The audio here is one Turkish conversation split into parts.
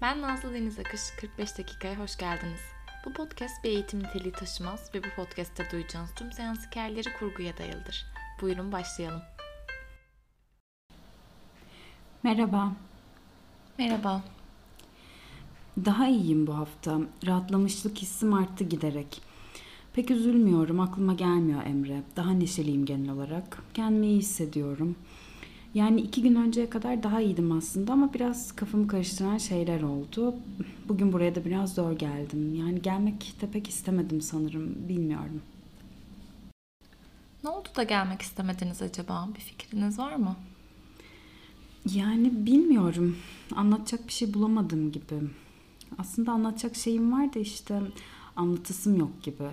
Ben Nazlı Deniz Akış, 45 dakikaya hoş geldiniz. Bu podcast bir eğitim niteliği taşımaz ve bu podcast'te duyacağınız tüm seans hikayeleri kurguya dayalıdır. Buyurun başlayalım. Merhaba. Merhaba. Daha iyiyim bu hafta. Rahatlamışlık hissim arttı giderek. Pek üzülmüyorum, aklıma gelmiyor Emre. Daha neşeliyim genel olarak. Kendimi iyi hissediyorum. Yani iki gün önceye kadar daha iyiydim aslında ama biraz kafamı karıştıran şeyler oldu. Bugün buraya da biraz zor geldim. Yani gelmek de pek istemedim sanırım. Bilmiyorum. Ne oldu da gelmek istemediniz acaba? Bir fikriniz var mı? Yani bilmiyorum. Anlatacak bir şey bulamadım gibi. Aslında anlatacak şeyim var da işte anlatısım yok gibi.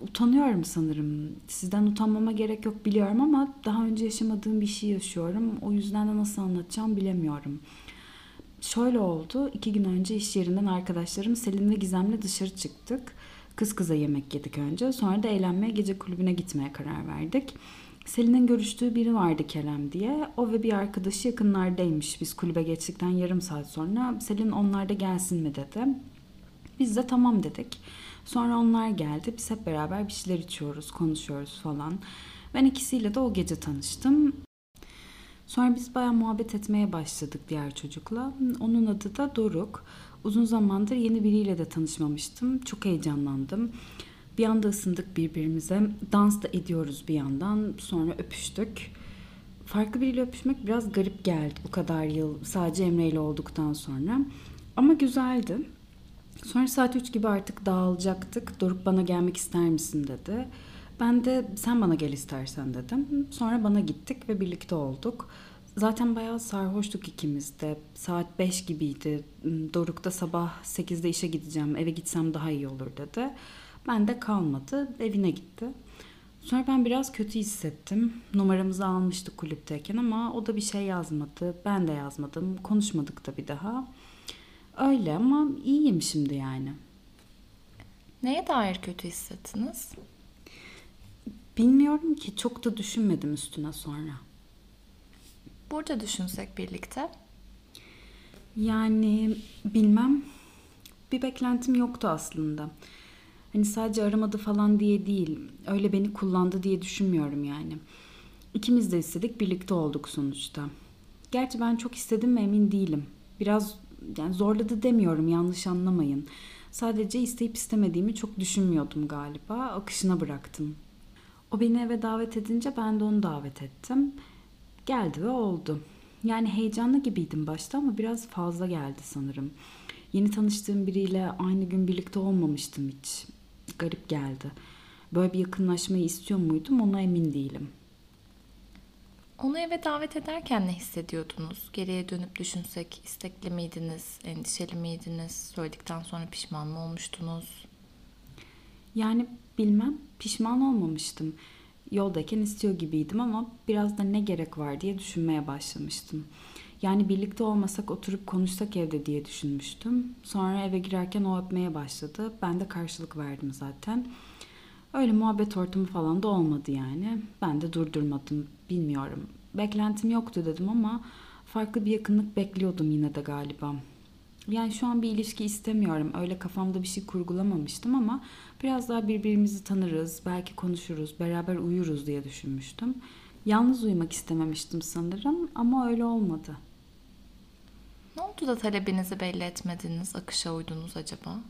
Utanıyorum sanırım. Sizden utanmama gerek yok biliyorum ama daha önce yaşamadığım bir şey yaşıyorum. O yüzden de nasıl anlatacağım bilemiyorum. Şöyle oldu. iki gün önce iş yerinden arkadaşlarım Selin ve Gizem'le dışarı çıktık. Kız kıza yemek yedik önce. Sonra da eğlenmeye gece kulübüne gitmeye karar verdik. Selin'in görüştüğü biri vardı Kerem diye. O ve bir arkadaşı yakınlardaymış. Biz kulübe geçtikten yarım saat sonra Selin onlar da gelsin mi dedi. Biz de tamam dedik. Sonra onlar geldi. Biz hep beraber bir şeyler içiyoruz, konuşuyoruz falan. Ben ikisiyle de o gece tanıştım. Sonra biz bayağı muhabbet etmeye başladık diğer çocukla. Onun adı da Doruk. Uzun zamandır yeni biriyle de tanışmamıştım. Çok heyecanlandım. Bir anda ısındık birbirimize. Dans da ediyoruz bir yandan. Sonra öpüştük. Farklı biriyle öpüşmek biraz garip geldi bu kadar yıl sadece Emre ile olduktan sonra. Ama güzeldi. Sonra saat 3 gibi artık dağılacaktık. Doruk bana gelmek ister misin dedi. Ben de sen bana gel istersen dedim. Sonra bana gittik ve birlikte olduk. Zaten bayağı sarhoştuk ikimiz de. Saat 5 gibiydi. Doruk da sabah 8'de işe gideceğim. Eve gitsem daha iyi olur dedi. Ben de kalmadı. Evine gitti. Sonra ben biraz kötü hissettim. Numaramızı almıştık kulüpteyken ama o da bir şey yazmadı. Ben de yazmadım. Konuşmadık da bir daha. Öyle ama iyiyim şimdi yani. Neye dair kötü hissettiniz? Bilmiyorum ki çok da düşünmedim üstüne sonra. Burada düşünsek birlikte. Yani bilmem. Bir beklentim yoktu aslında. Hani sadece aramadı falan diye değil. Öyle beni kullandı diye düşünmüyorum yani. İkimiz de istedik birlikte olduk sonuçta. Gerçi ben çok istedim mi emin değilim. Biraz yani zorladı demiyorum yanlış anlamayın. Sadece isteyip istemediğimi çok düşünmüyordum galiba. Akışına bıraktım. O beni eve davet edince ben de onu davet ettim. Geldi ve oldu. Yani heyecanlı gibiydim başta ama biraz fazla geldi sanırım. Yeni tanıştığım biriyle aynı gün birlikte olmamıştım hiç. Garip geldi. Böyle bir yakınlaşmayı istiyor muydum ona emin değilim. Onu eve davet ederken ne hissediyordunuz? Geriye dönüp düşünsek istekli miydiniz, endişeli miydiniz? Söyledikten sonra pişman mı olmuştunuz? Yani bilmem pişman olmamıştım. Yoldayken istiyor gibiydim ama biraz da ne gerek var diye düşünmeye başlamıştım. Yani birlikte olmasak oturup konuşsak evde diye düşünmüştüm. Sonra eve girerken o öpmeye başladı. Ben de karşılık verdim zaten. Öyle muhabbet ortamı falan da olmadı yani. Ben de durdurmadım. Bilmiyorum. Beklentim yoktu dedim ama farklı bir yakınlık bekliyordum yine de galiba. Yani şu an bir ilişki istemiyorum. Öyle kafamda bir şey kurgulamamıştım ama biraz daha birbirimizi tanırız, belki konuşuruz, beraber uyuruz diye düşünmüştüm. Yalnız uyumak istememiştim sanırım ama öyle olmadı. Ne oldu da talebinizi belli etmediniz, akışa uydunuz acaba?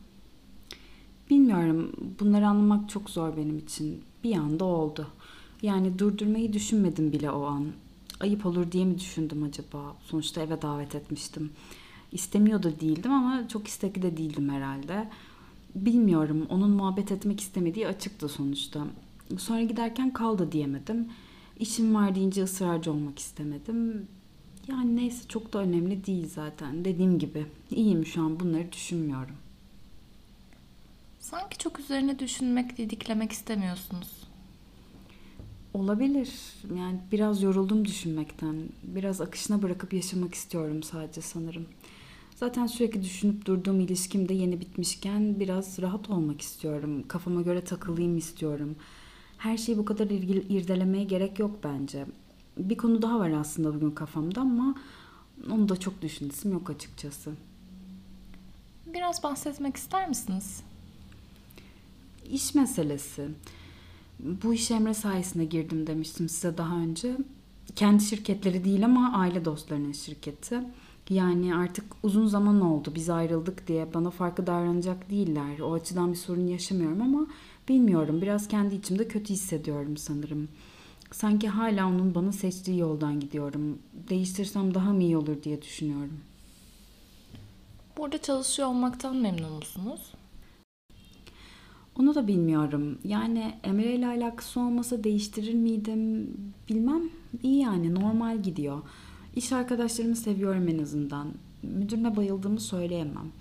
Bilmiyorum. Bunları anlamak çok zor benim için. Bir anda oldu. Yani durdurmayı düşünmedim bile o an. Ayıp olur diye mi düşündüm acaba? Sonuçta eve davet etmiştim. İstemiyor da değildim ama çok istekli de değildim herhalde. Bilmiyorum. Onun muhabbet etmek istemediği açıktı sonuçta. Sonra giderken kal da diyemedim. İşim var deyince ısrarcı olmak istemedim. Yani neyse çok da önemli değil zaten. Dediğim gibi iyiyim şu an bunları düşünmüyorum. Sanki çok üzerine düşünmek, didiklemek istemiyorsunuz. Olabilir. Yani biraz yoruldum düşünmekten. Biraz akışına bırakıp yaşamak istiyorum sadece sanırım. Zaten sürekli düşünüp durduğum ilişkim de yeni bitmişken biraz rahat olmak istiyorum. Kafama göre takılayım istiyorum. Her şeyi bu kadar irdelemeye gerek yok bence. Bir konu daha var aslında bugün kafamda ama onu da çok düşünesim yok açıkçası. Biraz bahsetmek ister misiniz? İş meselesi. Bu iş Emre sayesinde girdim demiştim size daha önce. Kendi şirketleri değil ama aile dostlarının şirketi. Yani artık uzun zaman oldu biz ayrıldık diye bana farklı davranacak değiller. O açıdan bir sorun yaşamıyorum ama bilmiyorum biraz kendi içimde kötü hissediyorum sanırım. Sanki hala onun bana seçtiği yoldan gidiyorum. Değiştirsem daha mı iyi olur diye düşünüyorum. Burada çalışıyor olmaktan memnun musunuz? Onu da bilmiyorum. Yani Emre ile alakası olmasa değiştirir miydim bilmem. İyi yani normal gidiyor. İş arkadaşlarımı seviyorum en azından. Müdürüne bayıldığımı söyleyemem.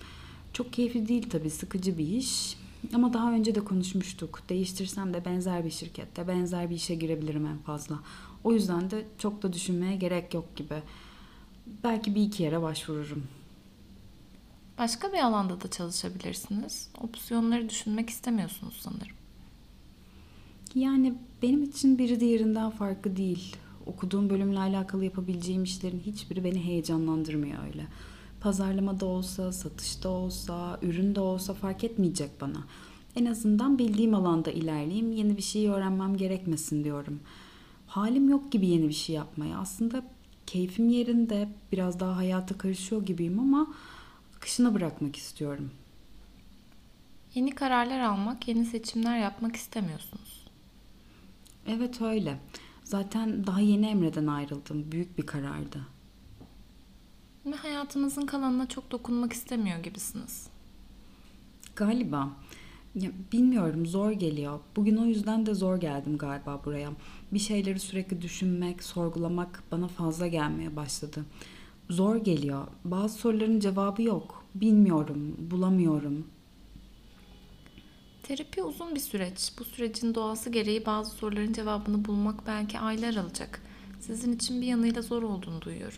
Çok keyifli değil tabii sıkıcı bir iş. Ama daha önce de konuşmuştuk. Değiştirsem de benzer bir şirkette, benzer bir işe girebilirim en fazla. O yüzden de çok da düşünmeye gerek yok gibi. Belki bir iki yere başvururum. Başka bir alanda da çalışabilirsiniz. Opsiyonları düşünmek istemiyorsunuz sanırım. Yani benim için biri diğerinden farklı değil. Okuduğum bölümle alakalı yapabileceğim işlerin hiçbiri beni heyecanlandırmıyor öyle. Pazarlamada olsa, satışta olsa, üründe olsa fark etmeyecek bana. En azından bildiğim alanda ilerleyeyim, yeni bir şey öğrenmem gerekmesin diyorum. Halim yok gibi yeni bir şey yapmaya. Aslında keyfim yerinde, biraz daha hayata karışıyor gibiyim ama akışına bırakmak istiyorum. Yeni kararlar almak, yeni seçimler yapmak istemiyorsunuz. Evet öyle. Zaten daha yeni Emre'den ayrıldım. Büyük bir karardı. Ve hayatınızın kalanına çok dokunmak istemiyor gibisiniz. Galiba. Ya, bilmiyorum zor geliyor. Bugün o yüzden de zor geldim galiba buraya. Bir şeyleri sürekli düşünmek, sorgulamak bana fazla gelmeye başladı. Zor geliyor. Bazı soruların cevabı yok. Bilmiyorum, bulamıyorum. Terapi uzun bir süreç. Bu sürecin doğası gereği bazı soruların cevabını bulmak belki aylar alacak. Sizin için bir yanıyla zor olduğunu duyuyorum.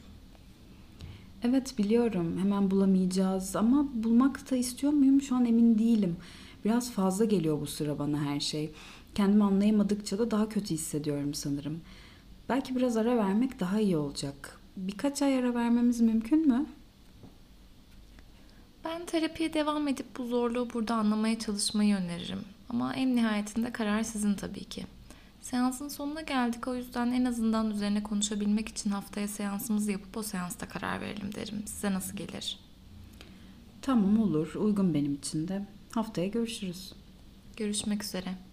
Evet biliyorum hemen bulamayacağız ama bulmak da istiyor muyum şu an emin değilim. Biraz fazla geliyor bu sıra bana her şey. Kendimi anlayamadıkça da daha kötü hissediyorum sanırım. Belki biraz ara vermek daha iyi olacak. Birkaç ay ara vermemiz mümkün mü? Ben terapiye devam edip bu zorluğu burada anlamaya çalışmayı öneririm. Ama en nihayetinde karar sizin tabii ki. Seansın sonuna geldik o yüzden en azından üzerine konuşabilmek için haftaya seansımızı yapıp o seansta karar verelim derim. Size nasıl gelir? Tamam olur uygun benim için de. Haftaya görüşürüz. Görüşmek üzere.